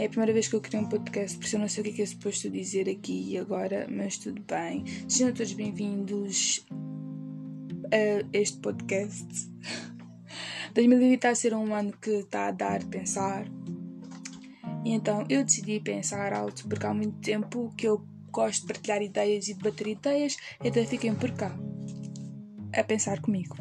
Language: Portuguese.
é a primeira vez que eu criei um podcast, por isso eu não sei o que é, que é suposto dizer aqui e agora, mas tudo bem. Sejam todos bem-vindos a este podcast. 2020 está a ser um ano que está a dar pensar. E então eu decidi pensar alto, porque há muito tempo que eu gosto de partilhar ideias e debater ideias, então fiquem por cá a pensar comigo.